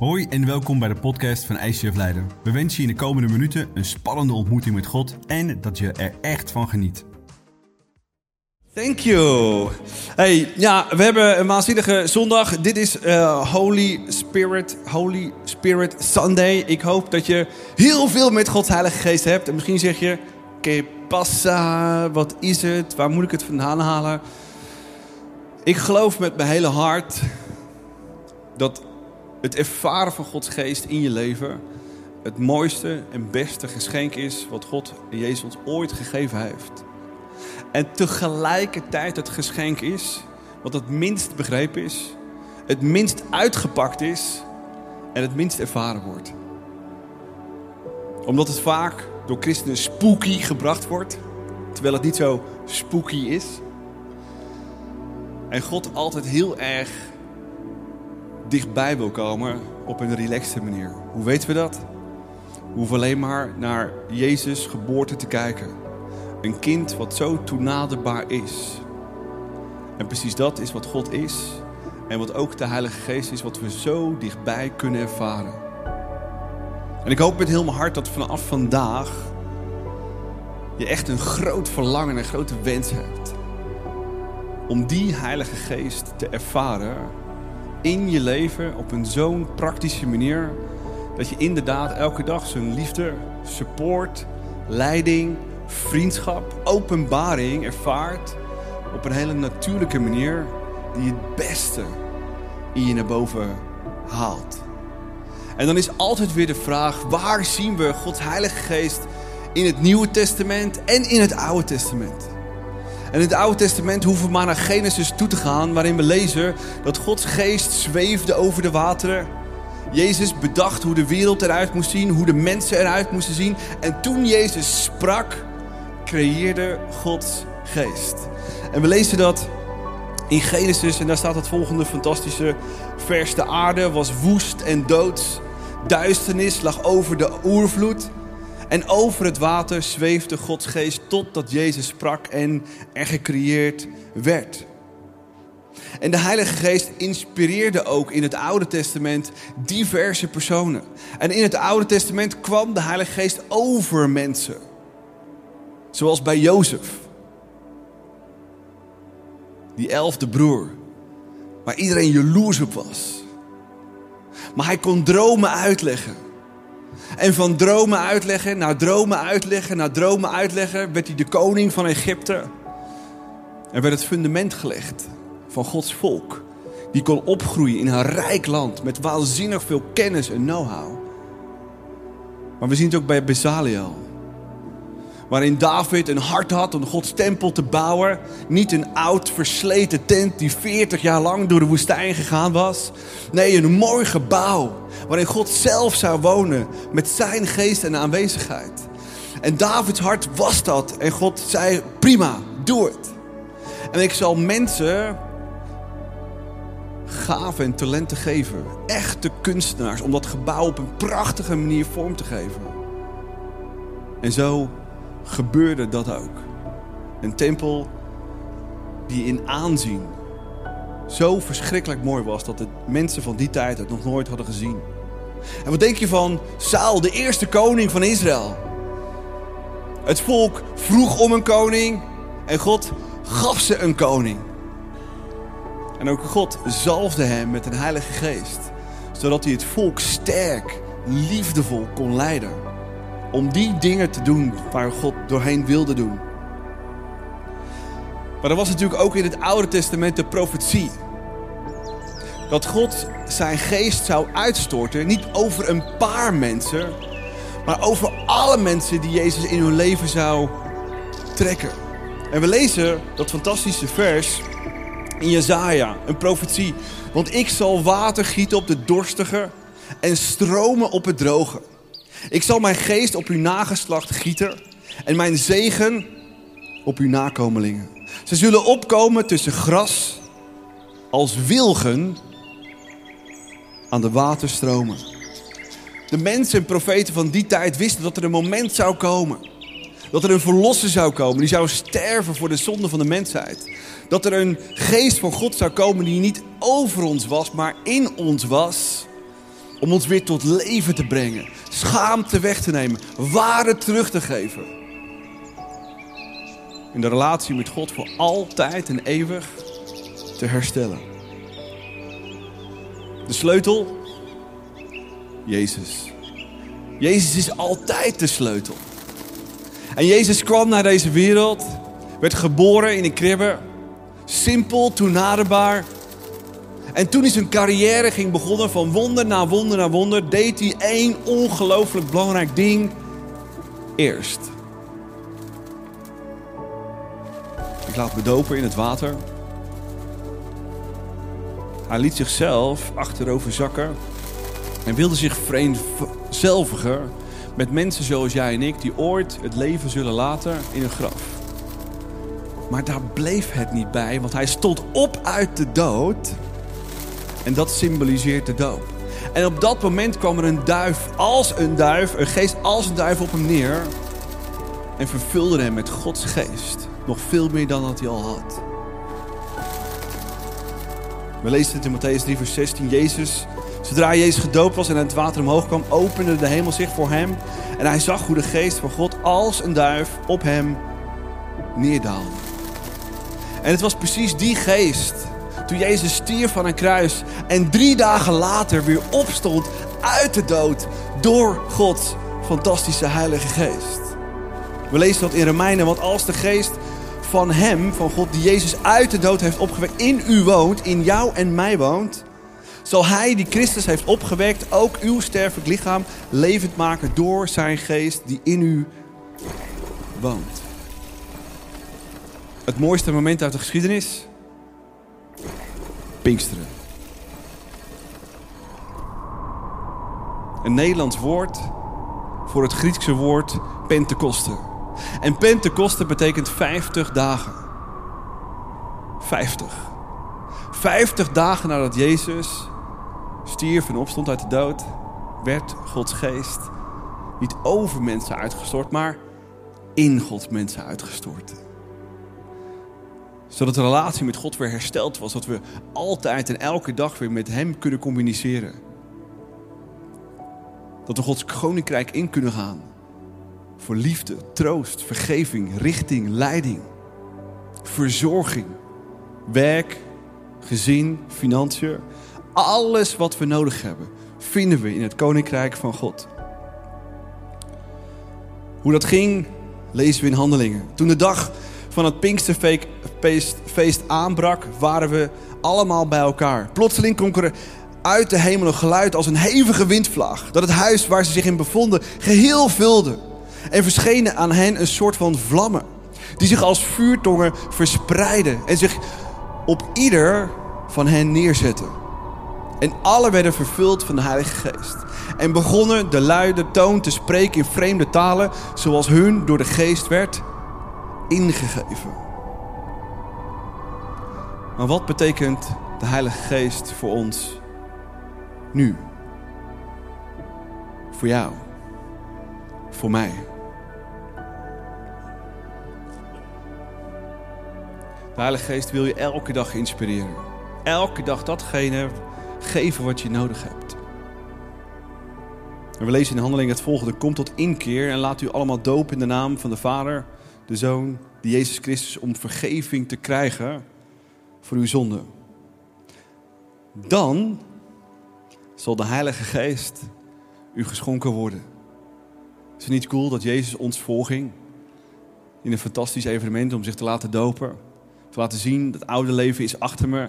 Hoi en welkom bij de podcast van ICF Leiden. We wensen je in de komende minuten een spannende ontmoeting met God en dat je er echt van geniet. Thank you. Hey, ja, we hebben een waanzinnige zondag. Dit is uh, Holy Spirit, Holy Spirit Sunday. Ik hoop dat je heel veel met Gods Heilige Geest hebt. En misschien zeg je, que wat is het? Waar moet ik het vandaan halen? Ik geloof met mijn hele hart dat het ervaren van Gods geest in je leven het mooiste en beste geschenk is wat God en Jezus ooit gegeven heeft. En tegelijkertijd het geschenk is wat het minst begrepen is, het minst uitgepakt is en het minst ervaren wordt. Omdat het vaak door christenen spooky gebracht wordt, terwijl het niet zo spooky is. En God altijd heel erg dichtbij wil komen op een relaxte manier. Hoe weten we dat? We hoeven alleen maar naar Jezus' geboorte te kijken. Een kind wat zo toenaderbaar is. En precies dat is wat God is. En wat ook de Heilige Geest is, wat we zo dichtbij kunnen ervaren. En ik hoop met heel mijn hart dat vanaf vandaag je echt een groot verlangen en een grote wens hebt. Om die Heilige Geest te ervaren in je leven op een zo'n praktische manier. Dat je inderdaad elke dag zijn liefde, support, leiding, vriendschap, openbaring ervaart. Op een hele natuurlijke manier die het beste in je naar boven haalt. En dan is altijd weer de vraag: waar zien we Gods Heilige Geest in het Nieuwe Testament en in het Oude Testament? En in het Oude Testament hoeven we maar naar Genesis toe te gaan, waarin we lezen dat Gods geest zweefde over de wateren. Jezus bedacht hoe de wereld eruit moest zien, hoe de mensen eruit moesten zien. En toen Jezus sprak, creëerde Gods geest. En we lezen dat in Genesis en daar staat het volgende fantastische vers. De aarde was woest en doods. Duisternis lag over de oervloed. En over het water zweefde Gods geest totdat Jezus sprak en er gecreëerd werd. En de Heilige Geest inspireerde ook in het Oude Testament diverse personen. En in het Oude Testament kwam de Heilige Geest over mensen. Zoals bij Jozef. Die elfde broer. Waar iedereen jaloers op was. Maar hij kon dromen uitleggen. En van dromen uitleggen naar dromen uitleggen naar dromen uitleggen werd hij de koning van Egypte. Er werd het fundament gelegd van Gods volk. Die kon opgroeien in een rijk land met waanzinnig veel kennis en know-how. Maar we zien het ook bij Bezaliel. Waarin David een hart had om Gods tempel te bouwen. Niet een oud versleten tent die 40 jaar lang door de woestijn gegaan was. Nee, een mooi gebouw waarin God zelf zou wonen met zijn geest en aanwezigheid. En Davids hart was dat. En God zei, prima, doe het. En ik zal mensen gaven en talenten geven. Echte kunstenaars om dat gebouw op een prachtige manier vorm te geven. En zo gebeurde dat ook. Een tempel die in aanzien zo verschrikkelijk mooi was dat de mensen van die tijd het nog nooit hadden gezien. En wat denk je van Saul, de eerste koning van Israël? Het volk vroeg om een koning en God gaf ze een koning. En ook God zalfde hem met een heilige geest, zodat hij het volk sterk, liefdevol kon leiden. Om die dingen te doen waar God doorheen wilde doen. Maar er was natuurlijk ook in het Oude Testament de profetie. Dat God zijn geest zou uitstorten, niet over een paar mensen, maar over alle mensen die Jezus in hun leven zou trekken. En we lezen dat fantastische vers in Jezaja, een profetie. Want ik zal water gieten op de dorstige en stromen op het droge. Ik zal mijn geest op uw nageslacht gieten en mijn zegen op uw nakomelingen. Ze zullen opkomen tussen gras als wilgen aan de waterstromen. De mensen en profeten van die tijd wisten dat er een moment zou komen. Dat er een verlosser zou komen. Die zou sterven voor de zonde van de mensheid. Dat er een geest van God zou komen die niet over ons was, maar in ons was. Om ons weer tot leven te brengen. Schaamte weg te nemen. Waarde terug te geven. In de relatie met God voor altijd en eeuwig te herstellen. De sleutel? Jezus. Jezus is altijd de sleutel. En Jezus kwam naar deze wereld, werd geboren in een kribbe, simpel, toenaderbaar. En toen hij zijn carrière ging begonnen, van wonder naar wonder naar wonder, deed hij één ongelooflijk belangrijk ding eerst. Ik laat me dopen in het water. Hij liet zichzelf achterover zakken en wilde zich vereenzelvigen met mensen zoals jij en ik, die ooit het leven zullen laten in een graf. Maar daar bleef het niet bij, want hij stond op uit de dood. En dat symboliseert de doop. En op dat moment kwam er een duif als een duif, een geest als een duif op hem neer. En vervulde hem met Gods geest. Nog veel meer dan dat hij al had. We lezen het in Matthäus 3, vers 16. Jezus, zodra Jezus gedoopt was en het water omhoog kwam, opende de hemel zich voor hem. En hij zag hoe de geest van God als een duif op hem neerdaalde. En het was precies die geest toen Jezus stierf van een kruis en drie dagen later weer opstond uit de dood door Gods fantastische Heilige Geest. We lezen dat in Romeinen, want als de geest van Hem, van God, die Jezus uit de dood heeft opgewekt, in u woont, in jou en mij woont, zal Hij die Christus heeft opgewekt ook uw sterfelijk lichaam levend maken door Zijn geest die in u woont. Het mooiste moment uit de geschiedenis? Pinksteren. Een Nederlands woord voor het Griekse woord Pentecoste. En Pentecoste betekent 50 dagen. 50. 50 dagen nadat Jezus stierf en opstond uit de dood, werd Gods geest niet over mensen uitgestort, maar in Gods mensen uitgestort. Zodat de relatie met God weer hersteld was, dat we altijd en elke dag weer met Hem kunnen communiceren. Dat we Gods koninkrijk in kunnen gaan. Voor liefde, troost, vergeving, richting, leiding, verzorging, werk, gezin, financiën. Alles wat we nodig hebben, vinden we in het koninkrijk van God. Hoe dat ging, lezen we in Handelingen. Toen de dag van het Pinksterfeest aanbrak, waren we allemaal bij elkaar. Plotseling klonk er uit de hemel een geluid als een hevige windvlaag. Dat het huis waar ze zich in bevonden geheel vulde. En verschenen aan hen een soort van vlammen. Die zich als vuurtongen verspreidden. En zich op ieder van hen neerzetten. En alle werden vervuld van de Heilige Geest. En begonnen de luide toon te spreken in vreemde talen. Zoals hun door de Geest werd ingegeven. Maar wat betekent de Heilige Geest voor ons nu? Voor jou? Voor mij? De Heilige Geest wil je elke dag inspireren. Elke dag datgene geven wat je nodig hebt. En we lezen in Handeling het volgende. Kom tot inkeer en laat u allemaal dopen in de naam van de Vader, de Zoon, de Jezus Christus, om vergeving te krijgen voor uw zonde. Dan zal de Heilige Geest u geschonken worden. Is het niet cool dat Jezus ons volging in een fantastisch evenement om zich te laten dopen? Te laten zien dat het oude leven is achter me.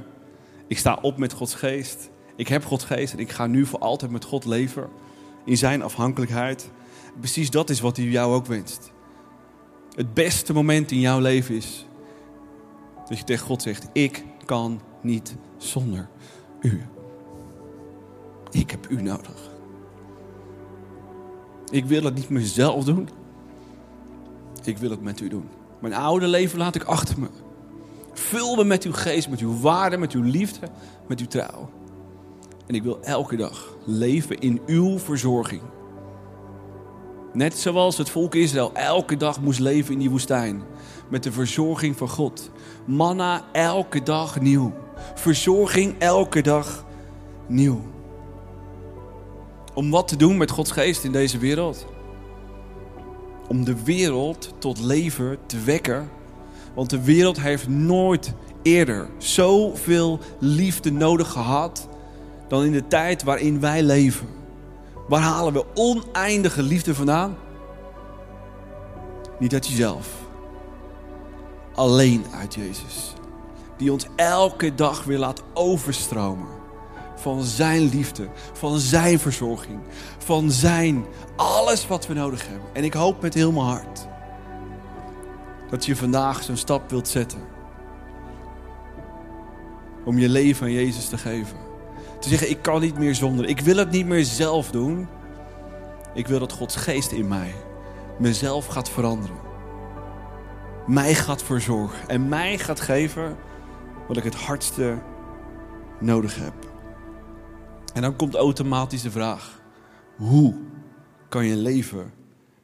Ik sta op met Gods geest. Ik heb Gods geest en ik ga nu voor altijd met God leven. In zijn afhankelijkheid. Precies dat is wat hij jou ook wenst. Het beste moment in jouw leven is dat je tegen God zegt: Ik kan niet zonder u. Ik heb u nodig. Ik wil het niet mezelf doen. Ik wil het met u doen. Mijn oude leven laat ik achter me. Vul me met uw geest, met uw waarde, met uw liefde, met uw trouw. En ik wil elke dag leven in uw verzorging. Net zoals het volk Israël elke dag moest leven in die woestijn. Met de verzorging van God. Manna elke dag nieuw. Verzorging elke dag nieuw. Om wat te doen met Gods geest in deze wereld? Om de wereld tot leven te wekken. Want de wereld heeft nooit eerder zoveel liefde nodig gehad dan in de tijd waarin wij leven. Waar halen we oneindige liefde vandaan? Niet uit jezelf. Alleen uit Jezus. Die ons elke dag weer laat overstromen. Van zijn liefde, van zijn verzorging, van zijn alles wat we nodig hebben. En ik hoop met heel mijn hart dat je vandaag zo'n stap wilt zetten. Om je leven aan Jezus te geven. Te zeggen, ik kan niet meer zonder. Ik wil het niet meer zelf doen. Ik wil dat Gods geest in mij mezelf gaat veranderen. Mij gaat verzorgen. En mij gaat geven wat ik het hardste nodig heb. En dan komt automatisch de vraag: hoe kan je leven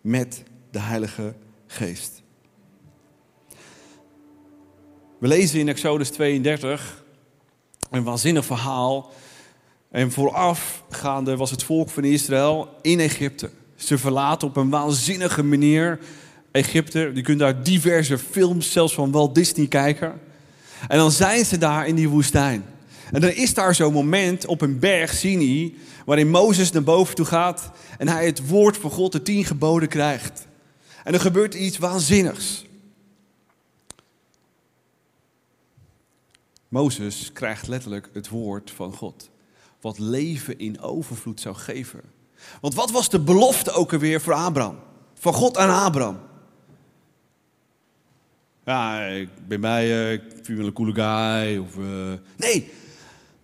met de Heilige Geest? We lezen in Exodus 32 een waanzinnig verhaal. En voorafgaande was het volk van Israël in Egypte. Ze verlaten op een waanzinnige manier Egypte. Je kunt daar diverse films, zelfs van Walt Disney, kijken. En dan zijn ze daar in die woestijn. En dan is daar zo'n moment op een berg, Sinai, waarin Mozes naar boven toe gaat en hij het woord van God, de tien geboden, krijgt. En er gebeurt iets waanzinnigs. Mozes krijgt letterlijk het woord van God, wat leven in overvloed zou geven. Want wat was de belofte ook alweer voor Abraham? Van God aan Abraham. Ja, ik ben bij je, ik vind wel een coole guy. Of, uh... Nee,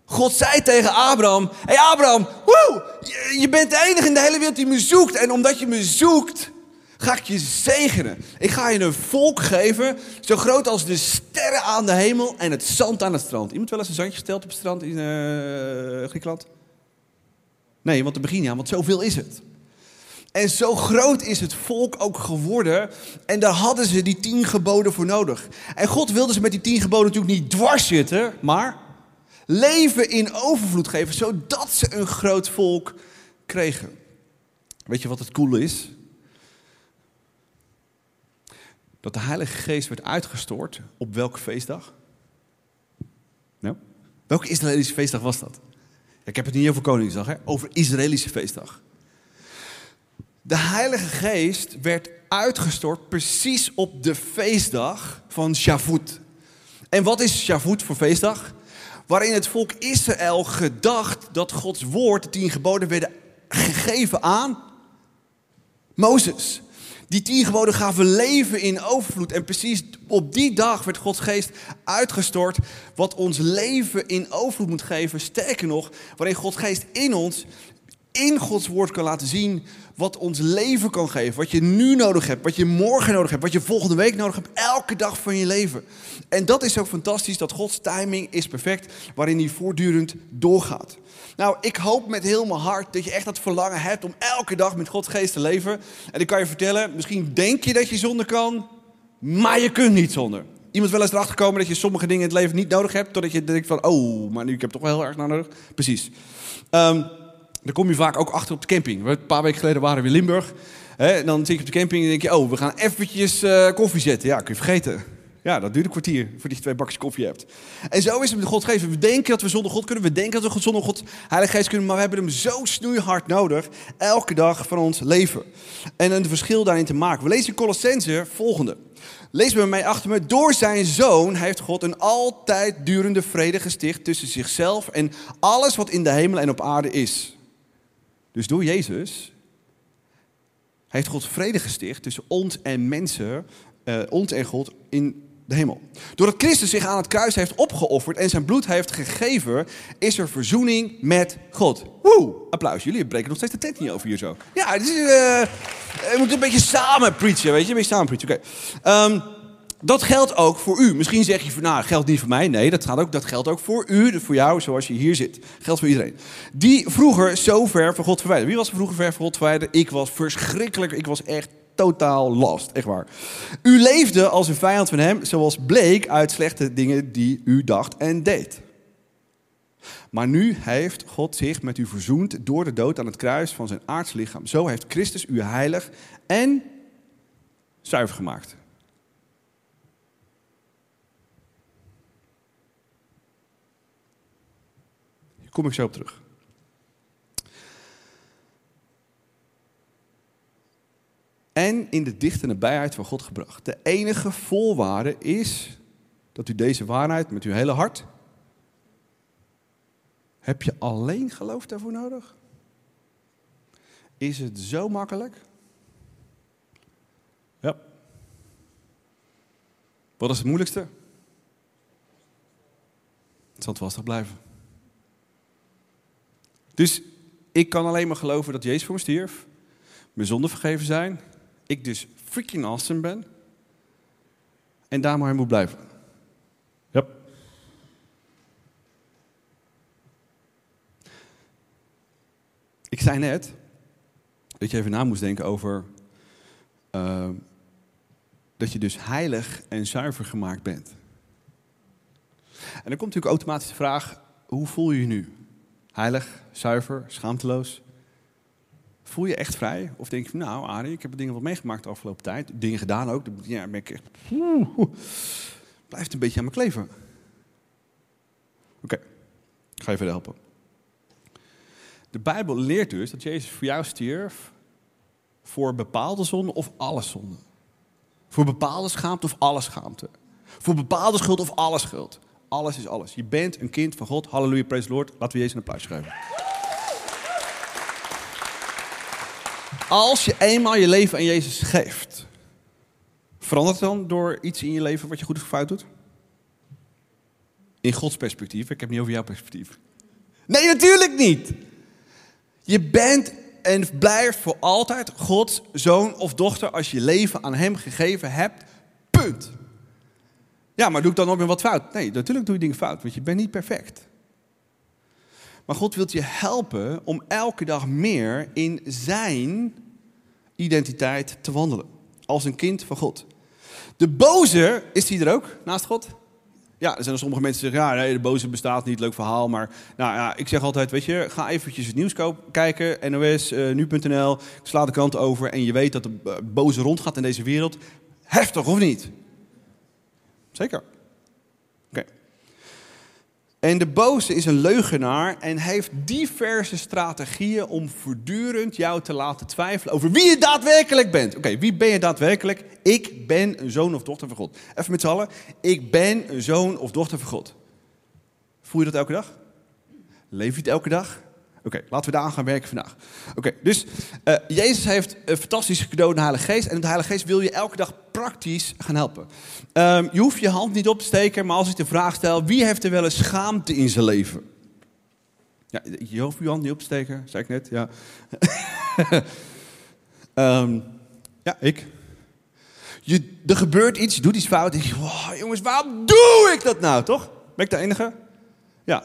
God zei tegen Abraham: Hé hey Abraham, woe, je, je bent de enige in de hele wereld die me zoekt. En omdat je me zoekt, ga ik je zegenen. Ik ga je een volk geven, zo groot als de sterren aan de hemel en het zand aan het strand. Iemand wel eens een zandje gesteld op het strand in uh, Griekenland? Nee, want het begin ja, want zoveel is het. En zo groot is het volk ook geworden. En daar hadden ze die tien geboden voor nodig. En God wilde ze met die tien geboden natuurlijk niet dwars zitten, maar leven in overvloed geven, zodat ze een groot volk kregen. Weet je wat het coole is? Dat de Heilige Geest werd uitgestort op welke feestdag? Nou, welke Israëlische feestdag was dat? Ik heb het niet over Koningsdag, hè? over Israëlische feestdag. De Heilige Geest werd uitgestort precies op de feestdag van Shavuot. En wat is Shavuot voor feestdag? Waarin het volk Israël gedacht dat Gods woord, de tien geboden, werden gegeven aan Mozes. Die tien geboden gaven leven in overvloed. En precies op die dag werd Gods geest uitgestort. Wat ons leven in overvloed moet geven. Sterker nog, waarin Gods geest in ons, in Gods woord kan laten zien wat ons leven kan geven. Wat je nu nodig hebt, wat je morgen nodig hebt, wat je volgende week nodig hebt. Elke dag van je leven. En dat is ook fantastisch, dat Gods timing is perfect, waarin hij voortdurend doorgaat. Nou, ik hoop met heel mijn hart dat je echt dat verlangen hebt om elke dag met Gods geest te leven. En ik kan je vertellen, misschien denk je dat je zonder kan, maar je kunt niet zonder. Iemand wel eens erachter gekomen dat je sommige dingen in het leven niet nodig hebt, totdat je denkt van, oh, maar nu ik heb toch wel heel erg nodig. Precies. Um, daar kom je vaak ook achter op de camping. Een paar weken geleden waren we in Limburg. Hè, dan zit je op de camping en denk je, oh, we gaan eventjes uh, koffie zetten. Ja, kun je vergeten. Ja, dat duurt een kwartier voordat je twee bakjes koffie hebt. En zo is het met God geven. We denken dat we zonder God kunnen. We denken dat we zonder God Heilige Geest kunnen. Maar we hebben hem zo snoeihard nodig. Elke dag van ons leven. En een verschil daarin te maken. We lezen in Colossense volgende. Lees bij mij achter me. Door zijn zoon heeft God een altijd durende vrede gesticht tussen zichzelf en alles wat in de hemel en op aarde is. Dus door Jezus heeft God vrede gesticht tussen ons en mensen, uh, ons en God in de hemel. Doordat Christus zich aan het kruis heeft opgeofferd en zijn bloed heeft gegeven, is er verzoening met God. Woe, applaus. Jullie breken nog steeds de tent niet over hier zo. Ja, is, uh, we moeten een beetje samen preachen, weet je? Een beetje samen preachen, oké. Um, dat geldt ook voor u. Misschien zeg je van, nou, geldt niet voor mij. Nee, dat, gaat ook, dat geldt ook voor u, voor jou, zoals je hier zit. Geldt voor iedereen. Die vroeger zo ver van God verwijderd. Wie was er vroeger ver van God verwijderd? Ik was verschrikkelijk. Ik was echt totaal last. Echt waar. U leefde als een vijand van hem, zoals bleek uit slechte dingen die u dacht en deed. Maar nu heeft God zich met u verzoend door de dood aan het kruis van zijn aardse lichaam. Zo heeft Christus u heilig en zuiver gemaakt. Hier kom ik zo op terug. En in de dichte nabijheid van God gebracht. De enige voorwaarde is dat u deze waarheid met uw hele hart. Heb je alleen geloof daarvoor nodig? Is het zo makkelijk? Ja. Wat is het moeilijkste? Het zal het lastig blijven. Dus ik kan alleen maar geloven dat Jezus voor me stierf, mijn zonden vergeven zijn, ik dus freaking awesome ben en daar maar moet blijven. Ja. Ik zei net dat je even na moest denken over uh, dat je dus heilig en zuiver gemaakt bent. En dan komt natuurlijk automatisch de vraag: hoe voel je je nu? Heilig, zuiver, schaamteloos? Voel je echt vrij? Of denk je, nou Arie, ik heb dingen wat meegemaakt de afgelopen tijd. Dingen gedaan ook. Ja, ben ik. Blijft een beetje aan me kleven. Oké, ik ga je verder helpen. De Bijbel leert dus dat Jezus voor jou stierf voor bepaalde zonden of alle zonden. Voor bepaalde schaamte of alle schaamte. Voor bepaalde schuld of alle schuld. Alles is alles. Je bent een kind van God. Halleluja, praise Lord. Laten we Jezus een applaus geven. Als je eenmaal je leven aan Jezus geeft, verandert het dan door iets in je leven wat je goed of fout doet? In Gods perspectief, ik heb het niet over jouw perspectief. Nee, natuurlijk niet. Je bent en blijft voor altijd Gods zoon of dochter als je leven aan Hem gegeven hebt. Punt. Ja, maar doe ik dan nog weer wat fout? Nee, natuurlijk doe je dingen fout, want je bent niet perfect. Maar God wilt je helpen om elke dag meer in zijn identiteit te wandelen. Als een kind van God. De boze, is die er ook naast God? Ja, er zijn er sommige mensen die zeggen, ja, nee, de boze bestaat niet, leuk verhaal. Maar nou, ja, ik zeg altijd, weet je, ga eventjes het nieuws kijken, NOS, uh, nu.nl, sla de krant over en je weet dat de eh, boze rondgaat in deze wereld. Heftig of niet? Zeker. En de boze is een leugenaar en heeft diverse strategieën om voortdurend jou te laten twijfelen over wie je daadwerkelijk bent. Oké, wie ben je daadwerkelijk? Ik ben een zoon of dochter van God. Even met z'n allen. Ik ben een zoon of dochter van God. Voel je dat elke dag? Leef je het elke dag? Oké, laten we daar aan gaan werken vandaag. Oké, dus uh, Jezus heeft een fantastische cadeau, de Heilige Geest. En de Heilige Geest wil je elke dag praktisch gaan helpen. Um, je hoeft je hand niet op te steken, maar als ik de vraag stel: wie heeft er wel eens schaamte in zijn leven? Ja, je hoeft je hand niet op te steken, zei ik net. Ja, um, ja ik. Je, er gebeurt iets, je doet iets fout. En je, wow, jongens, waarom doe ik dat nou, toch? Ben ik de enige? Ja.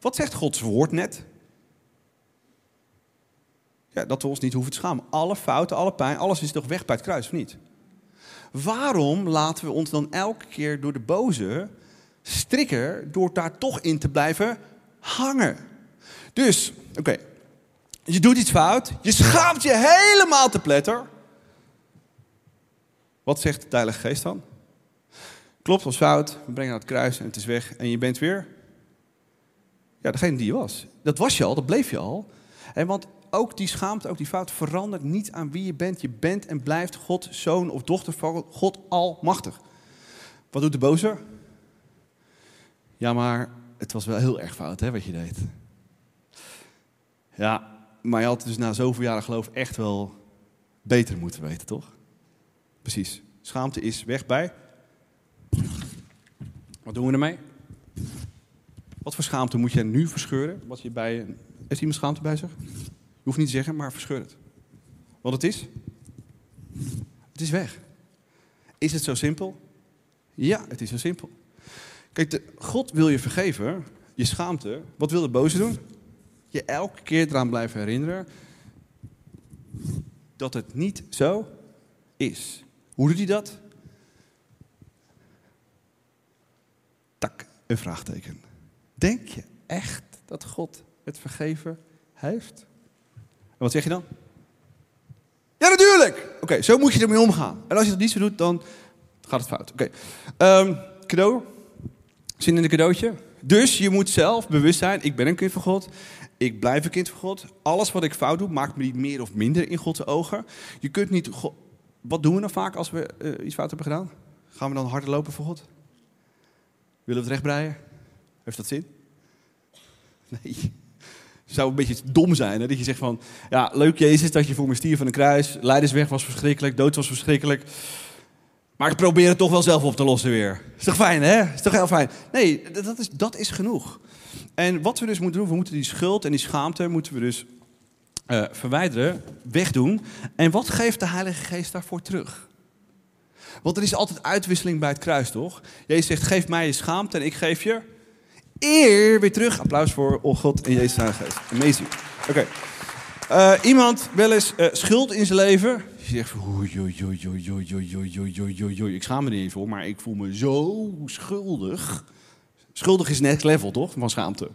Wat zegt Gods woord net? Ja, dat we ons niet hoeven te schamen. Alle fouten, alle pijn, alles is toch weg bij het kruis, of niet? Waarom laten we ons dan elke keer door de boze strikken door daar toch in te blijven hangen? Dus, oké, je doet iets fout, je schaamt je helemaal te pletter. Wat zegt de Heilige Geest dan? Klopt, was fout, we brengen naar het kruis en het is weg en je bent weer ja, degene die je was. Dat was je al, dat bleef je al. En want ook die schaamte, ook die fout verandert niet aan wie je bent. Je bent en blijft God, zoon of dochter van God almachtig. Wat doet de boze? Ja, maar het was wel heel erg fout hè, wat je deed. Ja, maar je had dus na zoveel jaren geloof echt wel beter moeten weten, toch? Precies. Schaamte is weg bij. Wat doen we ermee? Wat voor schaamte moet je nu verscheuren? Wat je bij. Is iemand schaamte bij zich? Je hoeft niet te zeggen, maar verscheur het. Want het is? Het is weg. Is het zo simpel? Ja, het is zo simpel. Kijk, God wil je vergeven, je schaamte. Wat wil de boze doen? Je elke keer eraan blijven herinneren dat het niet zo is. Hoe doet hij dat? Tak, een vraagteken. Denk je echt dat God het vergeven heeft? Wat zeg je dan? Ja, natuurlijk! Oké, zo moet je ermee omgaan. En als je dat niet zo doet, dan gaat het fout. Oké. Ehm, cadeau. Zin in een cadeautje. Dus je moet zelf bewust zijn, ik ben een kind van God. Ik blijf een kind van God. Alles wat ik fout doe, maakt me niet meer of minder in Gods ogen. Je kunt niet... Wat doen we dan vaak als we uh, iets fout hebben gedaan? Gaan we dan harder lopen voor God? Willen we het rechtbreien? Heeft dat zin? Nee. Zou een beetje dom zijn. Hè? Dat je zegt van, ja, leuk Jezus dat je voor me stier van een kruis. Leidersweg was verschrikkelijk, dood was verschrikkelijk. Maar ik probeer het toch wel zelf op te lossen weer. Is toch fijn, hè? Is toch heel fijn? Nee, dat is, dat is genoeg. En wat we dus moeten doen, we moeten die schuld en die schaamte moeten we dus uh, verwijderen, wegdoen. En wat geeft de Heilige Geest daarvoor terug? Want er is altijd uitwisseling bij het kruis, toch? Jezus zegt, geef mij je schaamte en ik geef je eer weer terug. Applaus voor oh God en Jezus Geest. Amazing. Oké. Okay. Uh, iemand wel eens uh, schuld in zijn leven. Je zegt, oei, oei, oei, oei, oei, oei, oei, oei, oei, ik schaam me er niet voor, maar ik voel me zo schuldig. Schuldig is next level, toch? Van schaamte.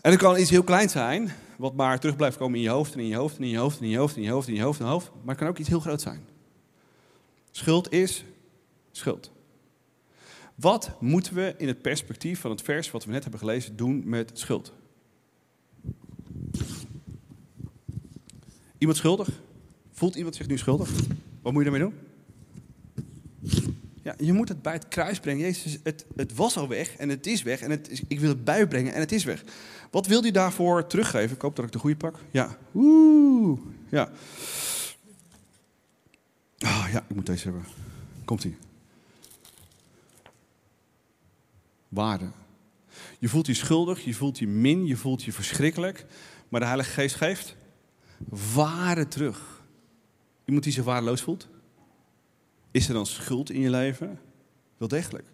En het kan iets heel kleins zijn, wat maar terug blijft komen in je hoofd en in je hoofd en in je hoofd en in je hoofd en in je hoofd en in je hoofd en in je hoofd. Maar het kan ook iets heel groot zijn. Schuld is schuld. Wat moeten we in het perspectief van het vers wat we net hebben gelezen doen met schuld? Iemand schuldig? Voelt iemand zich nu schuldig? Wat moet je daarmee doen? Ja, je moet het bij het kruis brengen. Jezus, het, het was al weg en het is weg. En het is, ik wil het bijbrengen en het is weg. Wat wil hij daarvoor teruggeven? Ik hoop dat ik de goede pak. Ja. Oeh. Ja. Oh, ja, ik moet deze hebben. Komt-ie. Waarde. Je voelt je schuldig, je voelt je min, je voelt je verschrikkelijk. Maar de Heilige Geest geeft waarde terug. Iemand die zich waardeloos voelt? Is er dan schuld in je leven? Wel degelijk.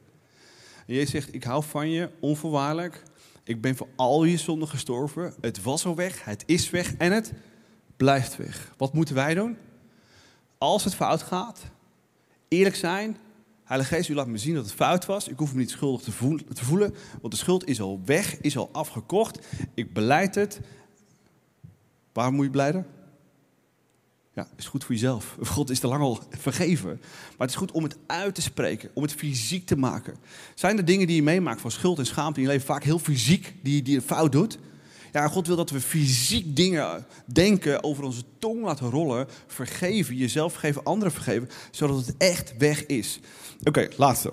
En Jezus zegt, ik hou van je onvoorwaardelijk. Ik ben voor al je zonden gestorven. Het was al weg, het is weg en het blijft weg. Wat moeten wij doen? Als het fout gaat, eerlijk zijn. Heilige Geest, u laat me zien dat het fout was. Ik hoef me niet schuldig te voelen, want de schuld is al weg, is al afgekocht. Ik beleid het. Waarom moet je blijden? Ja, is goed voor jezelf. God is te lang al vergeven. Maar het is goed om het uit te spreken, om het fysiek te maken. Zijn er dingen die je meemaakt van schuld en schaamte in je leven, vaak heel fysiek, die, die een fout doet? Ja, God wil dat we fysiek dingen denken, over onze tong laten rollen, vergeven, jezelf vergeven, anderen vergeven, zodat het echt weg is. Oké, laatste.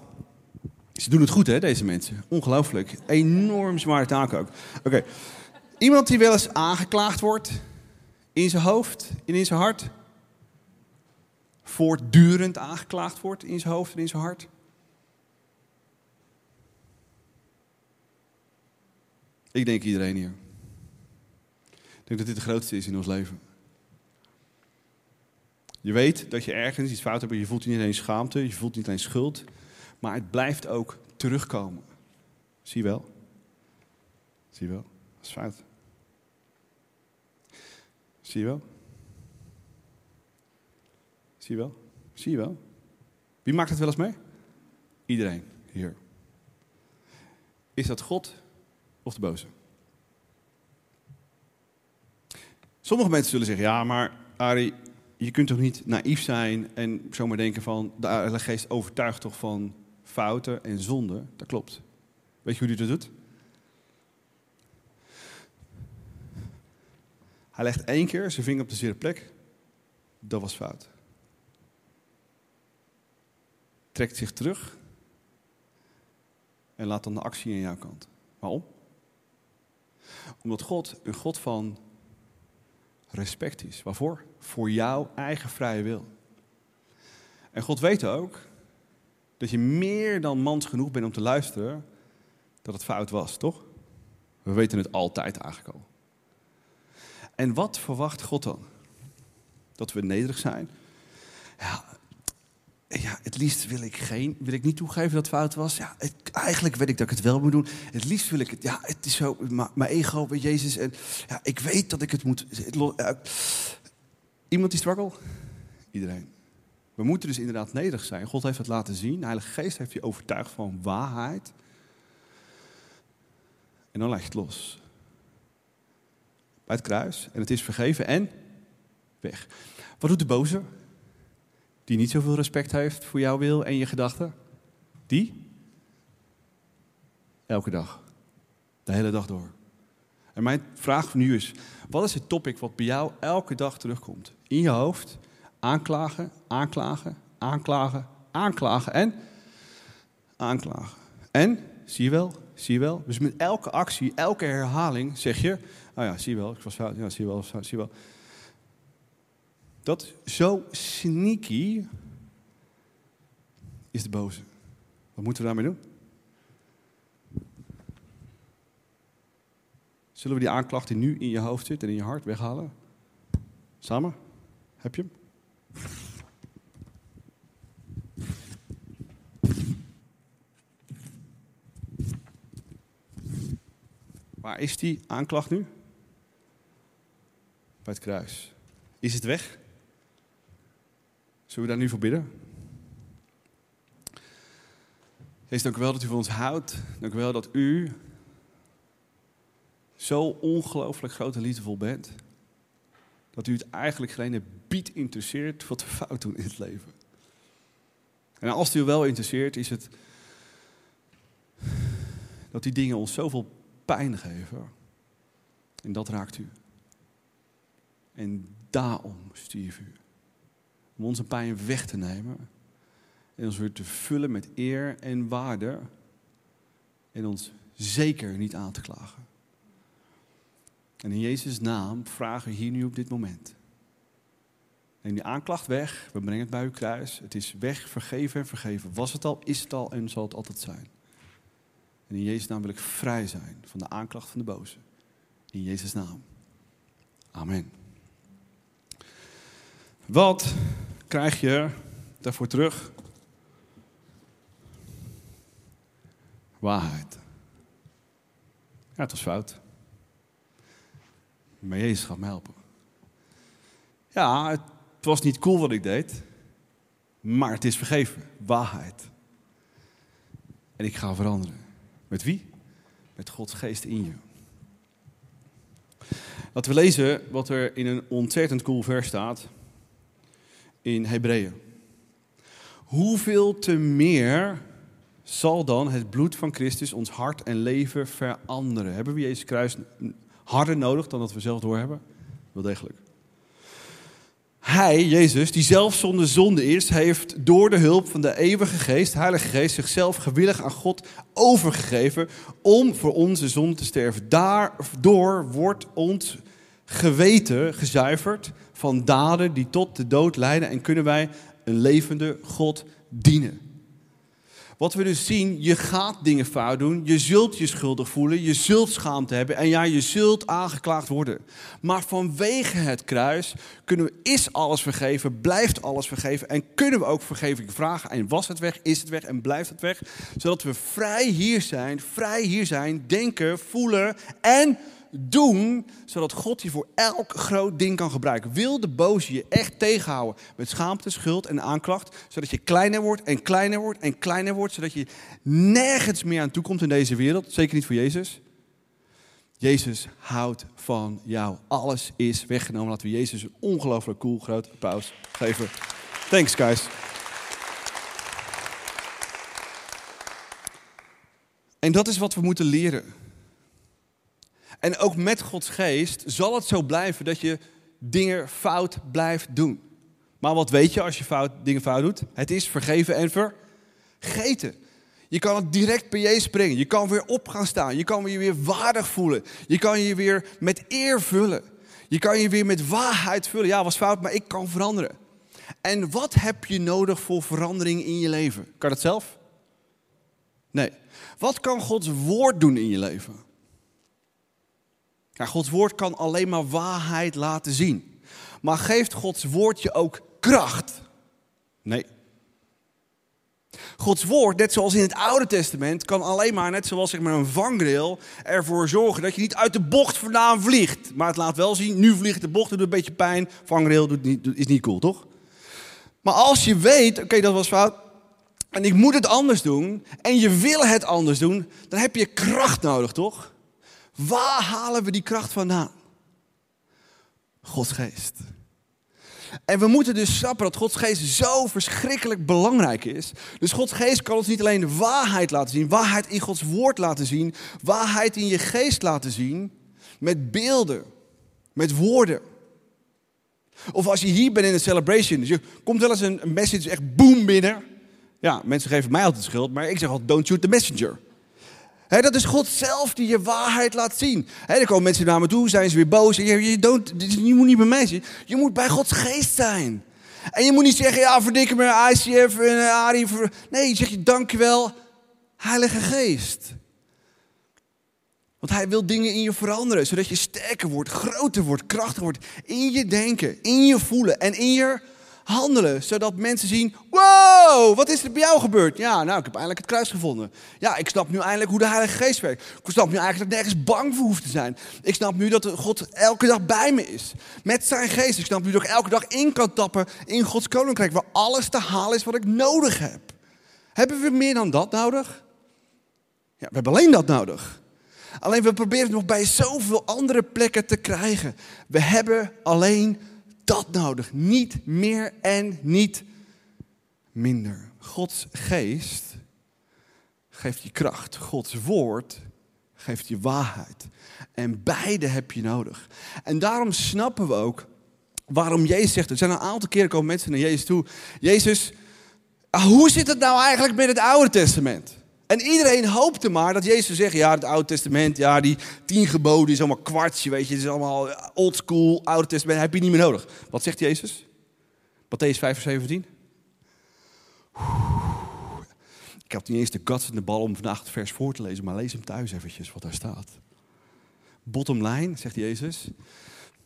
Ze doen het goed, hè, deze mensen. Ongelooflijk. Enorm zware taak ook. Oké. Iemand die wel eens aangeklaagd wordt, in zijn hoofd en in zijn hart. Voortdurend aangeklaagd wordt in zijn hoofd en in zijn hart. Ik denk iedereen hier. Denk dat dit de grootste is in ons leven. Je weet dat je ergens iets fout hebt je voelt niet alleen schaamte, je voelt niet alleen schuld, maar het blijft ook terugkomen. Zie je wel? Zie je wel? Dat is fout. Zie je wel? Zie je wel? Zie je wel? Wie maakt het wel eens mee? Iedereen hier. Is dat God of de boze? Sommige mensen zullen zeggen, ja, maar Ari, je kunt toch niet naïef zijn en zomaar denken van, de Heilige Geest overtuigt toch van fouten en zonden? Dat klopt. Weet je hoe hij dat doet? Hij legt één keer zijn vinger op de zere plek. Dat was fout. Trekt zich terug. En laat dan de actie aan jouw kant. Waarom? Omdat God een God van respect is. Waarvoor? Voor jouw eigen vrije wil. En God weet ook dat je meer dan mans genoeg bent om te luisteren dat het fout was, toch? We weten het altijd eigenlijk al. En wat verwacht God dan? Dat we nederig zijn? Ja, ja, het liefst wil ik, geen, wil ik niet toegeven dat het fout was. Ja, eigenlijk weet ik dat ik het wel moet doen. Het liefst wil ik het. Ja, het is zo. Mijn ego bij Jezus. En ja, ik weet dat ik het moet. iemand die struggle? Iedereen. We moeten dus inderdaad nederig zijn. God heeft het laten zien. De Heilige Geest heeft je overtuigd van waarheid. En dan leg je het los. Bij het kruis. En het is vergeven en weg. Wat doet de boze? Die niet zoveel respect heeft voor jouw wil en je gedachten? Die? Elke dag. De hele dag door. En mijn vraag nu is: wat is het topic wat bij jou elke dag terugkomt? In je hoofd, aanklagen, aanklagen, aanklagen, aanklagen en aanklagen. En, zie je wel, zie je wel. Dus met elke actie, elke herhaling zeg je, oh ja, zie je wel, ik was fout, ja, zie je wel, zie je wel. Dat zo sneaky is de boze. Wat moeten we daarmee doen? Zullen we die aanklacht die nu in je hoofd zit en in je hart weghalen? Samen? Heb je hem? Waar is die aanklacht nu? Bij het kruis. Is het weg? Zullen we daar nu voor bidden? Heer, dank u wel dat u van ons houdt. Dank u wel dat u zo ongelooflijk groot en liefdevol bent. Dat u het eigenlijk geen bied interesseert wat we fout doen in het leven. En als u wel interesseert, is het dat die dingen ons zoveel pijn geven. En dat raakt u. En daarom stierf u. Om onze pijn weg te nemen. En ons weer te vullen met eer en waarde. En ons zeker niet aan te klagen. En in Jezus' naam vragen we hier nu op dit moment. Neem die aanklacht weg. We brengen het bij uw kruis. Het is weg, vergeven en vergeven. Was het al, is het al en zal het altijd zijn. En in Jezus' naam wil ik vrij zijn van de aanklacht van de boze. In Jezus' naam. Amen. Wat krijg je daarvoor terug? Waarheid. Ja, het was fout. Maar Jezus gaat me helpen. Ja, het was niet cool wat ik deed. Maar het is vergeven. Waarheid. En ik ga veranderen. Met wie? Met Gods geest in je. Laten we lezen wat er in een ontzettend cool vers staat in Hebreeën. Hoeveel te meer zal dan het bloed van Christus ons hart en leven veranderen? Hebben we Jezus kruis harder nodig dan dat we zelf doorhebben? Wel degelijk. Hij, Jezus, die zelf zonder zonde is, heeft door de hulp van de eeuwige geest, Heilige Geest, zichzelf gewillig aan God overgegeven om voor onze zonde te sterven. Daardoor wordt ons geweten gezuiverd van daden die tot de dood leiden en kunnen wij een levende God dienen. Wat we dus zien, je gaat dingen fout doen, je zult je schuldig voelen, je zult schaamte hebben en ja, je zult aangeklaagd worden. Maar vanwege het kruis kunnen we, is alles vergeven, blijft alles vergeven en kunnen we ook vergeving vragen. En was het weg, is het weg en blijft het weg, zodat we vrij hier zijn, vrij hier zijn, denken, voelen en doen, zodat God je voor elk groot ding kan gebruiken. Wil de boze je echt tegenhouden met schaamte, schuld en aanklacht, zodat je kleiner wordt en kleiner wordt en kleiner wordt, zodat je nergens meer aan toe komt in deze wereld, zeker niet voor Jezus. Jezus houdt van jou. Alles is weggenomen. Laten we Jezus een ongelooflijk cool groot applaus geven. Thanks guys. En dat is wat we moeten leren. En ook met Gods geest zal het zo blijven dat je dingen fout blijft doen. Maar wat weet je als je fout, dingen fout doet? Het is vergeven en vergeten. Je kan het direct bij je springen. Je kan weer op gaan staan. Je kan je weer waardig voelen. Je kan je weer met eer vullen. Je kan je weer met waarheid vullen. Ja, was fout, maar ik kan veranderen. En wat heb je nodig voor verandering in je leven? Kan dat zelf? Nee. Wat kan Gods woord doen in je leven? Gods woord kan alleen maar waarheid laten zien. Maar geeft Gods woord je ook kracht? Nee. Gods woord, net zoals in het Oude Testament, kan alleen maar, net zoals zeg maar, een vangrail, ervoor zorgen dat je niet uit de bocht vandaan vliegt. Maar het laat wel zien, nu vliegt de bocht, doet een beetje pijn. Vangrail doet niet, is niet cool, toch? Maar als je weet, oké, dat was fout, en ik moet het anders doen, en je wil het anders doen, dan heb je kracht nodig, toch? Waar halen we die kracht vandaan? Gods geest. En we moeten dus snappen dat Gods geest zo verschrikkelijk belangrijk is. Dus Gods geest kan ons niet alleen de waarheid laten zien, waarheid in Gods woord laten zien, waarheid in je geest laten zien, met beelden, met woorden. Of als je hier bent in een celebration, dus je komt wel eens een message echt boom binnen. Ja, mensen geven mij altijd schuld, maar ik zeg altijd don't shoot the messenger. Dat is God zelf die je waarheid laat zien. He, er komen mensen naar me toe, zijn ze weer boos. Je, je, don't, je moet niet bij mij zijn. Je moet bij Gods geest zijn. En je moet niet zeggen, ja, verdikken me, ICF en uh, Ari. Nee, je zegt je dankjewel, Heilige Geest. Want hij wil dingen in je veranderen, zodat je sterker wordt, groter wordt, krachtiger wordt. In je denken, in je voelen en in je handelen. Zodat mensen zien, wow, wat is er bij jou gebeurd? Ja, nou, ik heb eindelijk het kruis gevonden. Ja, ik snap nu eindelijk hoe de Heilige Geest werkt. Ik snap nu eigenlijk dat ik nergens bang voor hoef te zijn. Ik snap nu dat God elke dag bij me is. Met zijn geest. Ik snap nu dat ik elke dag in kan tappen in Gods koninkrijk. Waar alles te halen is wat ik nodig heb. Hebben we meer dan dat nodig? Ja, we hebben alleen dat nodig. Alleen we proberen het nog bij zoveel andere plekken te krijgen. We hebben alleen dat nodig. Niet meer en niet minder. Gods geest geeft je kracht. Gods woord geeft je waarheid. En beide heb je nodig. En daarom snappen we ook waarom Jezus zegt. Er zijn een aantal keren komen mensen naar Jezus toe. Jezus, hoe zit het nou eigenlijk met het Oude Testament? En iedereen hoopte maar dat Jezus zeggen, ja, het Oude Testament, ja, die tien geboden is allemaal kwartje, weet je, het is allemaal old school, Oude Testament, heb je niet meer nodig. Wat zegt Jezus? Matthäus 5 vers 17. Ik had niet eens de guts in de bal om vandaag het vers voor te lezen, maar lees hem thuis eventjes wat daar staat. Bottom line, zegt Jezus,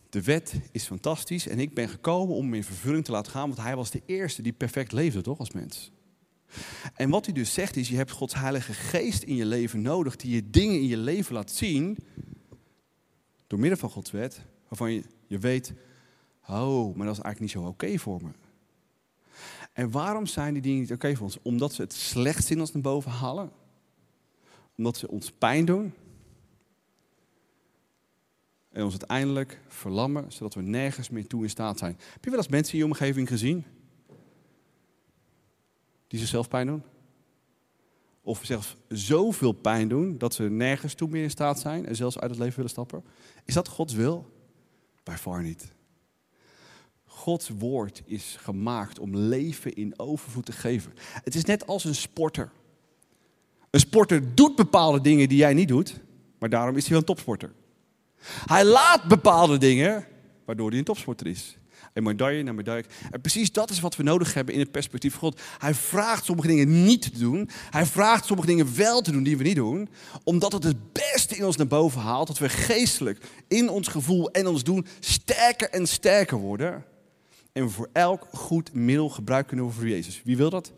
de wet is fantastisch en ik ben gekomen om hem in vervulling te laten gaan, want hij was de eerste die perfect leefde, toch, als mens. En wat hij dus zegt is, je hebt Gods heilige geest in je leven nodig, die je dingen in je leven laat zien, door middel van Gods wet, waarvan je, weet, oh, maar dat is eigenlijk niet zo oké voor me. En waarom zijn die dingen niet oké voor ons? Omdat ze het slechtste in ons naar boven halen. Omdat ze ons pijn doen. En ons uiteindelijk verlammen, zodat we nergens meer toe in staat zijn. Heb je wel eens mensen in je omgeving gezien? Die zichzelf pijn doen? Of zelfs zoveel pijn doen dat ze nergens toe meer in staat zijn en zelfs uit het leven willen stappen? Is dat Gods wil? Bij far niet. Gods woord is gemaakt om leven in overvloed te geven. Het is net als een sporter. Een sporter doet bepaalde dingen die jij niet doet, maar daarom is hij wel een topsporter. Hij laat bepaalde dingen, waardoor hij een topsporter is. En medaille naar medaille. En precies dat is wat we nodig hebben in het perspectief van God. Hij vraagt sommige dingen niet te doen. Hij vraagt sommige dingen wel te doen die we niet doen. Omdat het het beste in ons naar boven haalt. Dat we geestelijk in ons gevoel en ons doen sterker en sterker worden. En we voor elk goed middel gebruik kunnen voor Jezus. Wie wil dat?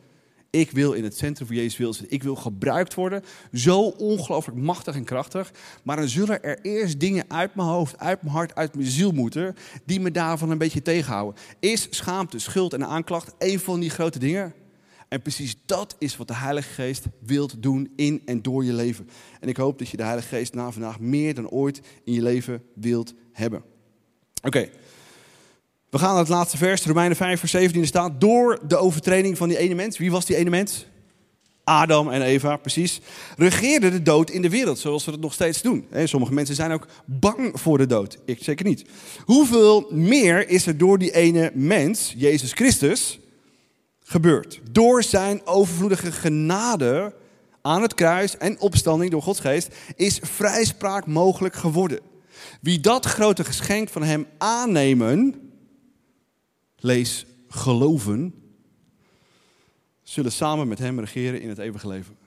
Ik wil in het centrum van Jezus wil zitten. Ik wil gebruikt worden. Zo ongelooflijk machtig en krachtig. Maar dan zullen er eerst dingen uit mijn hoofd, uit mijn hart, uit mijn ziel moeten. die me daarvan een beetje tegenhouden. Is schaamte, schuld en aanklacht een van die grote dingen? En precies dat is wat de Heilige Geest wilt doen in en door je leven. En ik hoop dat je de Heilige Geest na vandaag meer dan ooit in je leven wilt hebben. Oké. We gaan naar het laatste vers, Romeinen 5, vers 17. Er staat, door de overtreding van die ene mens. Wie was die ene mens? Adam en Eva, precies. Regeerde de dood in de wereld, zoals we het nog steeds doen. Sommige mensen zijn ook bang voor de dood. Ik zeker niet. Hoeveel meer is er door die ene mens, Jezus Christus, gebeurd? Door zijn overvloedige genade aan het kruis en opstanding door Gods geest is vrijspraak mogelijk geworden. Wie dat grote geschenk van hem aannemen, lees geloven, zullen samen met hem regeren in het eeuwige leven.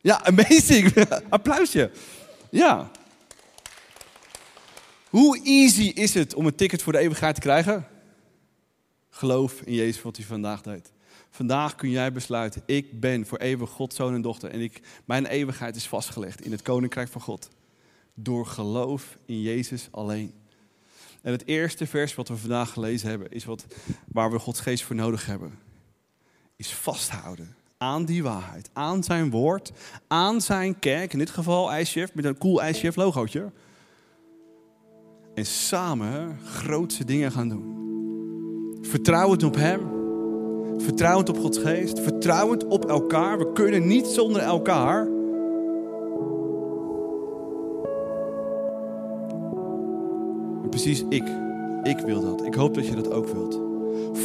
Ja, amazing. Applausje. Ja. Hoe easy is het om een ticket voor de eeuwigheid te krijgen? Geloof in Jezus wat hij vandaag deed. Vandaag kun jij besluiten, ik ben voor eeuwig God, zoon en dochter. En ik, mijn eeuwigheid is vastgelegd in het koninkrijk van God. Door geloof in Jezus alleen. En het eerste vers wat we vandaag gelezen hebben, is wat, waar we Gods geest voor nodig hebben. Is vasthouden aan die waarheid, aan zijn woord, aan zijn kerk, in dit geval ICF met een cool ICF logootje. En samen grootse dingen gaan doen. Vertrouwend op Hem, vertrouwend op Gods geest, vertrouwend op elkaar. We kunnen niet zonder elkaar. Precies ik, ik wil dat. Ik hoop dat je dat ook wilt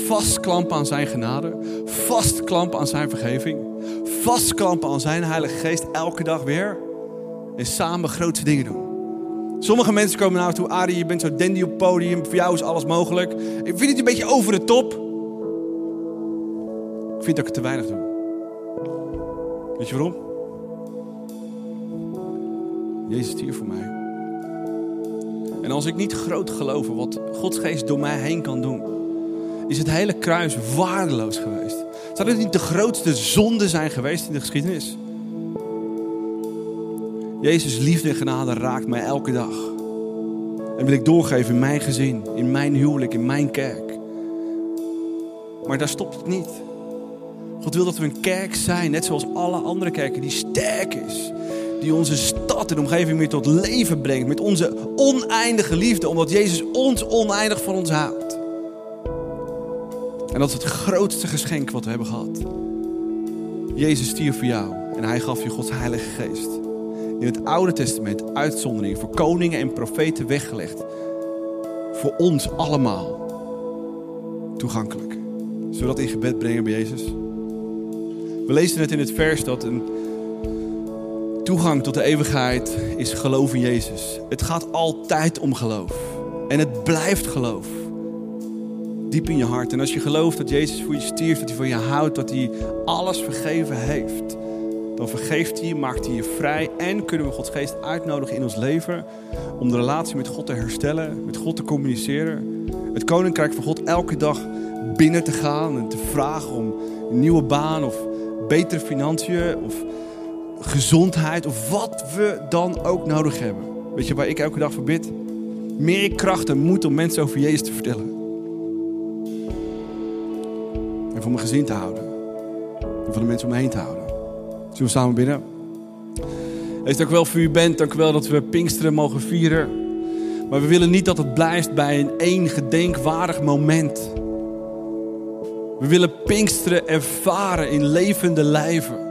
vastklampen aan zijn genade, vastklampen aan zijn vergeving, vastklampen aan zijn Heilige Geest elke dag weer en samen grote dingen doen. Sommige mensen komen naar toe, Arie, je bent zo dandy op podium, voor jou is alles mogelijk. Ik vind het een beetje over de top. Ik vind dat ik het te weinig doe. Weet je waarom? Jezus stierf voor mij. En als ik niet groot geloof wat Gods geest door mij heen kan doen, is het hele kruis waardeloos geweest. Zou dit niet de grootste zonde zijn geweest in de geschiedenis? Jezus liefde en genade raakt mij elke dag. En wil ik doorgeven in mijn gezin, in mijn huwelijk, in mijn kerk. Maar daar stopt het niet. God wil dat we een kerk zijn, net zoals alle andere kerken, die sterk is. Die onze stad en omgeving weer tot leven brengt. Met onze oneindige liefde, omdat Jezus ons oneindig van ons houdt. En dat is het grootste geschenk wat we hebben gehad. Jezus stierf voor jou en hij gaf je Gods Heilige Geest. In het Oude Testament uitzonderingen voor koningen en profeten weggelegd. Voor ons allemaal toegankelijk. Zullen we dat in gebed brengen bij Jezus? We lezen net in het vers dat een toegang tot de eeuwigheid is geloof in Jezus. Het gaat altijd om geloof. En het blijft geloof diep in je hart. En als je gelooft dat Jezus voor je stierf, dat hij van je houdt, dat hij alles vergeven heeft, dan vergeeft hij, maakt hij je vrij en kunnen we Gods geest uitnodigen in ons leven om de relatie met God te herstellen, met God te communiceren. Het koninkrijk van God elke dag binnen te gaan en te vragen om een nieuwe baan of betere financiën of gezondheid of wat we dan ook nodig hebben. Weet je waar ik elke dag voor bid? Meer kracht en moed om mensen over Jezus te vertellen. voor mijn gezin te houden. En voor de mensen om me heen te houden. Zullen we samen bidden? Heer, dank wel voor u bent. Dank wel dat we Pinksteren mogen vieren. Maar we willen niet dat het blijft bij een één gedenkwaardig moment. We willen Pinksteren ervaren in levende lijven.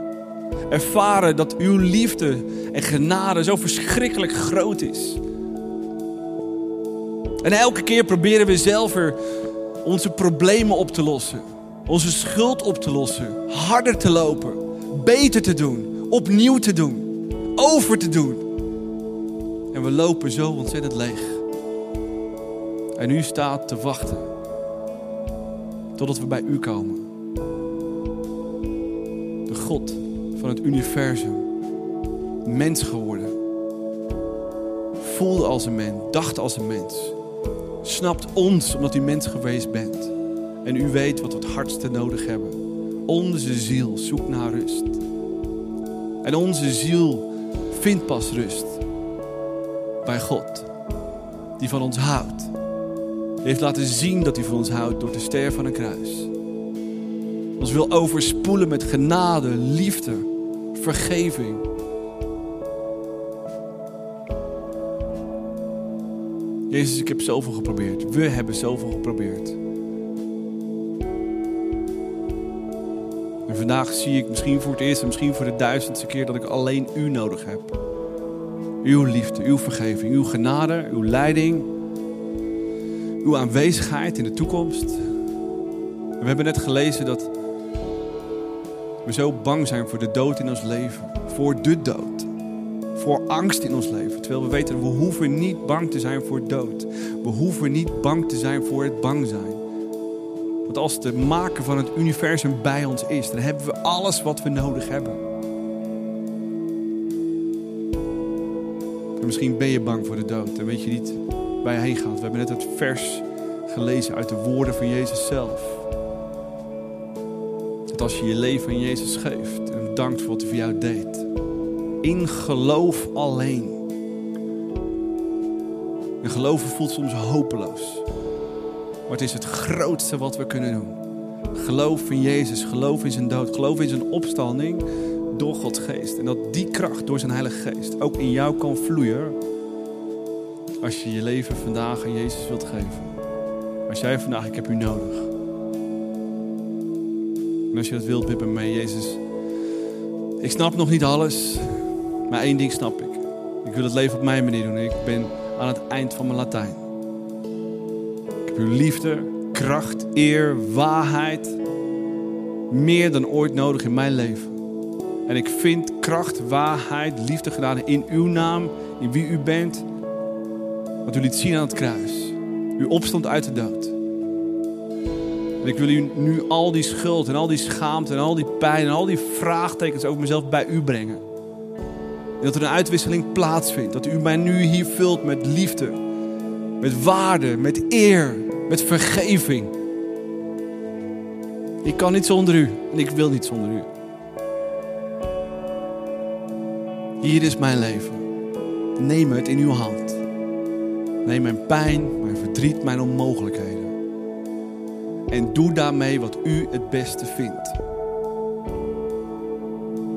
Ervaren dat uw liefde en genade zo verschrikkelijk groot is. En elke keer proberen we zelf er onze problemen op te lossen onze schuld op te lossen, harder te lopen, beter te doen, opnieuw te doen, over te doen. En we lopen zo ontzettend leeg. En u staat te wachten totdat we bij u komen. De God van het universum, mens geworden, voelde als een mens, dacht als een mens, snapt ons omdat u mens geweest bent. En u weet wat we het hardste nodig hebben. Onze ziel zoekt naar rust. En onze ziel vindt pas rust bij God, die van ons houdt. Heeft laten zien dat hij van ons houdt door de ster van een kruis. Ons wil overspoelen met genade, liefde, vergeving. Jezus, ik heb zoveel geprobeerd. We hebben zoveel geprobeerd. En vandaag zie ik misschien voor het eerst en misschien voor de duizendste keer dat ik alleen u nodig heb. Uw liefde, uw vergeving, uw genade, uw leiding, uw aanwezigheid in de toekomst. we hebben net gelezen dat we zo bang zijn voor de dood in ons leven, voor de dood, voor angst in ons leven. Terwijl we weten, we hoeven niet bang te zijn voor dood. We hoeven niet bang te zijn voor het bang zijn. Want als de maker van het universum bij ons is, dan hebben we alles wat we nodig hebben. En misschien ben je bang voor de dood en weet je niet waar je heen gaat. We hebben net het vers gelezen uit de woorden van Jezus zelf. Dat als je je leven aan Jezus geeft en dankt voor wat hij voor jou deed. In geloof alleen. En geloven voelt soms hopeloos. Maar het is het grootste wat we kunnen doen. Geloof in Jezus, geloof in zijn dood, geloof in zijn opstanding door Gods geest. En dat die kracht door zijn Heilige Geest ook in jou kan vloeien als je je leven vandaag aan Jezus wilt geven. Als jij vandaag, ik heb u nodig. En als je dat wilt, bid Jezus. Ik snap nog niet alles, maar één ding snap ik. Ik wil het leven op mijn manier doen. Ik ben aan het eind van mijn Latijn. Ik heb uw liefde, kracht, eer, waarheid meer dan ooit nodig in mijn leven. En ik vind kracht, waarheid, liefde gedaan in uw naam, in wie u bent. Wat u liet zien aan het kruis. U opstond uit de dood. En ik wil u nu al die schuld en al die schaamte en al die pijn en al die vraagtekens over mezelf bij u brengen. En dat er een uitwisseling plaatsvindt. Dat u mij nu hier vult met liefde, met waarde, met eer, met vergeving. Ik kan niet zonder u en ik wil niet zonder u. Hier is mijn leven. Neem het in uw hand. Neem mijn pijn, mijn verdriet, mijn onmogelijkheden. En doe daarmee wat u het beste vindt.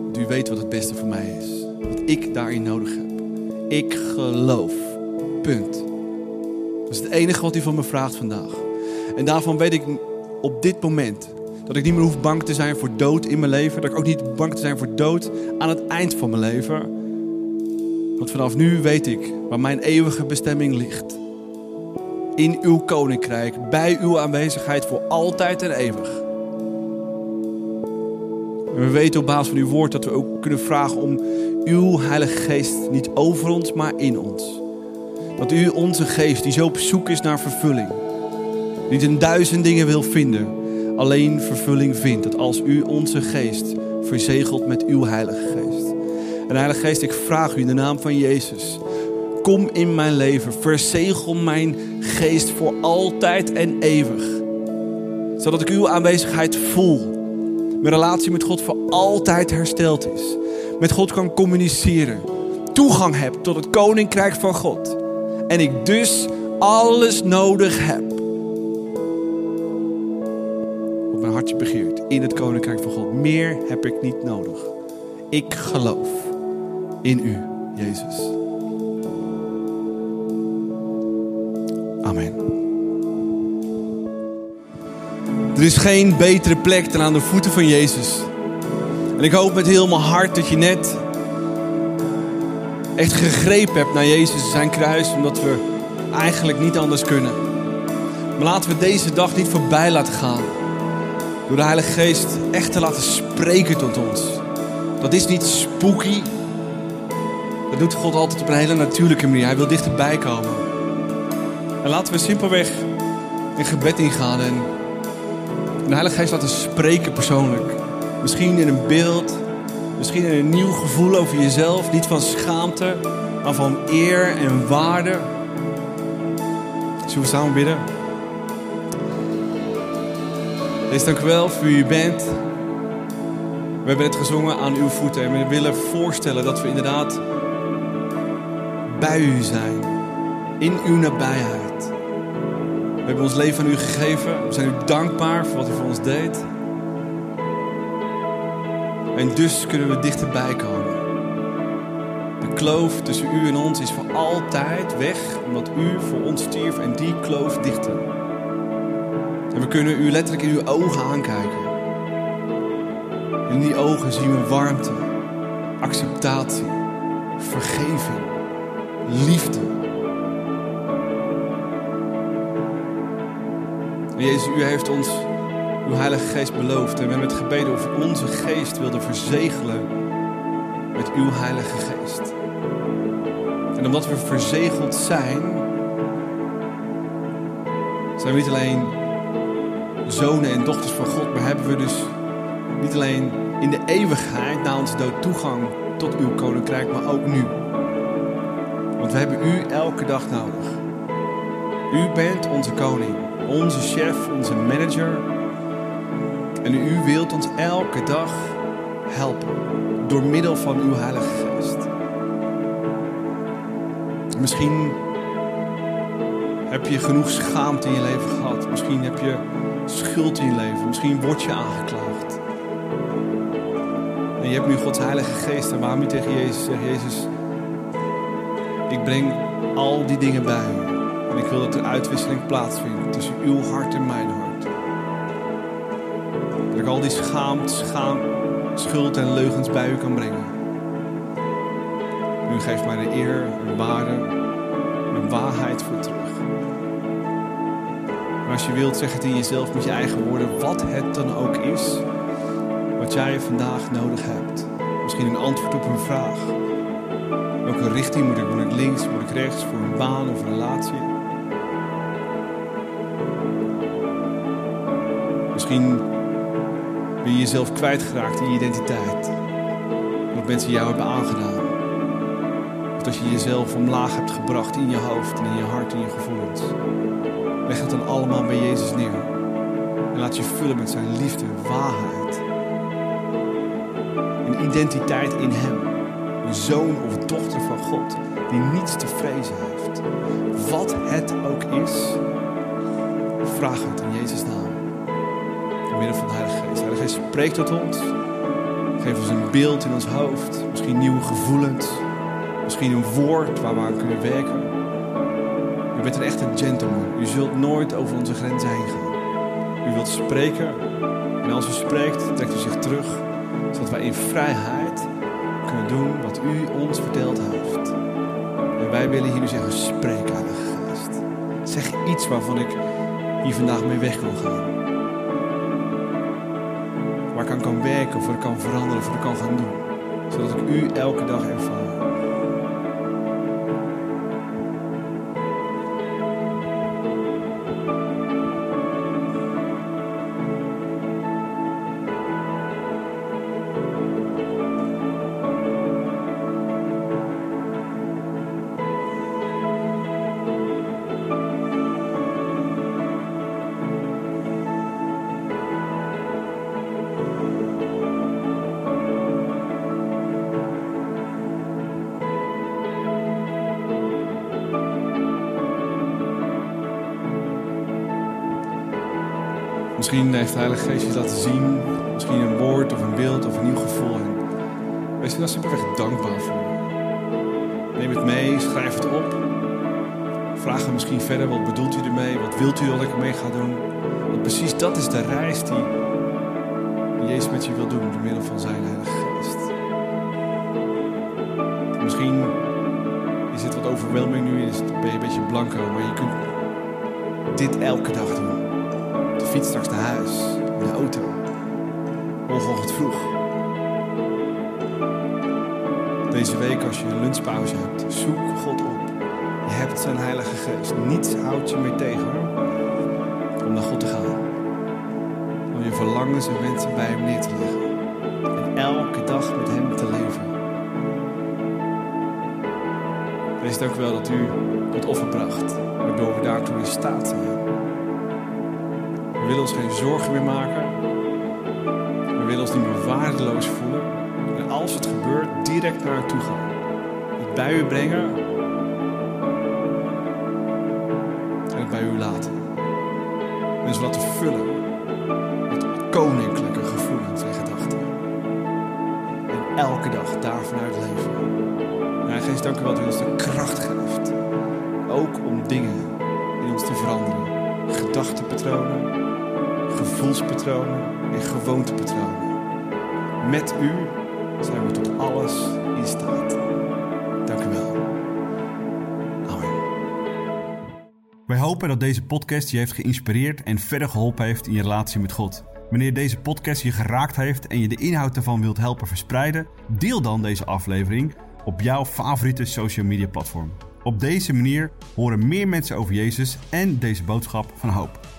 Want u weet wat het beste voor mij is. Wat ik daarin nodig heb. Ik geloof. Punt. Dat is het enige wat u van me vraagt vandaag. En daarvan weet ik op dit moment dat ik niet meer hoef bang te zijn voor dood in mijn leven. Dat ik ook niet bang te zijn voor dood aan het eind van mijn leven. Want vanaf nu weet ik waar mijn eeuwige bestemming ligt. In uw koninkrijk, bij uw aanwezigheid voor altijd en eeuwig. We weten op basis van uw woord dat we ook kunnen vragen om uw Heilige Geest niet over ons, maar in ons. Dat u onze geest, die zo op zoek is naar vervulling, niet in duizend dingen wil vinden, alleen vervulling vindt. Dat als u onze geest verzegelt met uw Heilige Geest. En Heilige Geest, ik vraag u in de naam van Jezus. Kom in mijn leven. Verzegel mijn geest voor altijd en eeuwig. Zodat ik uw aanwezigheid voel. Mijn relatie met God voor altijd hersteld is. Met God kan communiceren. Toegang heb tot het koninkrijk van God. En ik dus alles nodig heb. Wat mijn hartje begeert in het koninkrijk van God. Meer heb ik niet nodig. Ik geloof in u, Jezus. Amen. Er is geen betere plek dan aan de voeten van Jezus. En ik hoop met heel mijn hart dat je net echt gegrepen hebt naar Jezus en zijn kruis, omdat we eigenlijk niet anders kunnen. Maar laten we deze dag niet voorbij laten gaan. Door de Heilige Geest echt te laten spreken tot ons. Dat is niet spooky. Dat doet God altijd op een hele natuurlijke manier. Hij wil dichterbij komen. En laten we simpelweg in gebed ingaan en de Heilige Geest laten spreken persoonlijk. Misschien in een beeld, misschien in een nieuw gevoel over jezelf. Niet van schaamte, maar van eer en waarde. Zullen we samen bidden? Wees dank u wel voor wie u bent. We hebben het gezongen aan uw voeten en we willen voorstellen dat we inderdaad bij u zijn. In uw nabijheid. We hebben ons leven aan u gegeven. We zijn u dankbaar voor wat u voor ons deed. En dus kunnen we dichterbij komen. De kloof tussen u en ons is voor altijd weg, omdat u voor ons stierf en die kloof dichtte. En we kunnen u letterlijk in uw ogen aankijken. In die ogen zien we warmte, acceptatie, vergeving, liefde. Jezus, u heeft ons uw Heilige Geest beloofd. En we hebben het gebeden of u onze geest wilde verzegelen met uw Heilige Geest. En omdat we verzegeld zijn, zijn we niet alleen zonen en dochters van God, maar hebben we dus niet alleen in de eeuwigheid na onze dood toegang tot uw koninkrijk, maar ook nu. Want we hebben u elke dag nodig. U bent onze koning, onze chef, onze manager. En u wilt ons elke dag helpen door middel van uw Heilige Geest. Misschien heb je genoeg schaamte in je leven gehad. Misschien heb je schuld in je leven. Misschien word je aangeklaagd. En je hebt nu Gods Heilige Geest en waarom je tegen Jezus zegt, Jezus, ik breng al die dingen bij u. En ik wil dat er uitwisseling plaatsvindt tussen uw hart en mijn hart. Dat ik al die schaamte, schaam, schuld en leugens bij u kan brengen. U geeft mij de eer, en waarde, en waarheid voor terug. Maar als je wilt, zeg het in jezelf met je eigen woorden, wat het dan ook is, wat jij vandaag nodig hebt. Misschien een antwoord op een vraag. Welke richting moet ik? Moet ik links? Moet ik rechts? Voor een baan of een relatie? Misschien ben je jezelf kwijtgeraakt in je identiteit. Wat mensen jou hebben aangedaan. Of dat je jezelf omlaag hebt gebracht in je hoofd en in je hart en je gevoelens. Leg het dan allemaal bij Jezus neer. En laat je vullen met zijn liefde, waarheid. Een identiteit in Hem. Een zoon of dochter van God die niets te vrezen heeft. Wat het ook is, vraag het in Jezus' naam. Door van de Heilige Geest. Heilige Geest spreekt tot ons. Geef ons een beeld in ons hoofd. Misschien nieuwe gevoelens. Misschien een woord waar we aan kunnen werken. U bent een echte gentleman. U zult nooit over onze grenzen heen gaan. U wilt spreken. En als u spreekt, trekt u zich terug. Zodat wij in vrijheid kunnen doen wat u ons verteld heeft. En wij willen hier nu zeggen, spreek Heilige Geest. Zeg iets waarvan ik hier vandaag mee weg wil gaan. Aan kan werken, of kan veranderen, of ik kan gaan doen. Zodat ik u elke dag ervaar. Heeft de Heilige Geest je laten zien. Misschien een woord of een beeld of een nieuw gevoel. Wees er dan simpelweg dankbaar voor. Neem het mee, schrijf het op. Vraag hem misschien verder, wat bedoelt u ermee? Wat wilt u dat ik ermee ga doen? Want precies dat is de reis die Jezus met je wil doen door middel van zijn Heilige Geest. Misschien is het wat overwhelming nu, is, ben je een beetje blanco, maar je kunt dit elke dag doen fiets straks naar huis, in de auto, morgenochtend vroeg. Deze week als je een lunchpauze hebt, zoek God op. Je hebt zijn Heilige Geest. Niets houdt je meer tegen om naar God te gaan. Om je verlangens en wensen bij hem neer te leggen. En elke dag met hem te leven. Wees ook wel dat u het offer bracht, waardoor we daartoe in staat zijn. We willen ons geen zorgen meer maken. We willen ons niet meer waardeloos voelen. En als het gebeurt, direct naar u toe gaan. Het bij u brengen. En het bij u laten. En dus laten vullen met koninklijke gevoelens en gedachten. En elke dag daarvanuit leven. En Geest, dank u wel dat u ons de kracht geeft. Ook om dingen in ons te veranderen. Gedachtenpatronen gevoelspatronen en gewoontepatronen. Met u zijn we tot alles in staat. Dank u wel. Amen. Wij hopen dat deze podcast je heeft geïnspireerd en verder geholpen heeft in je relatie met God. Wanneer deze podcast je geraakt heeft en je de inhoud ervan wilt helpen verspreiden, deel dan deze aflevering op jouw favoriete social media platform. Op deze manier horen meer mensen over Jezus en deze boodschap van hoop.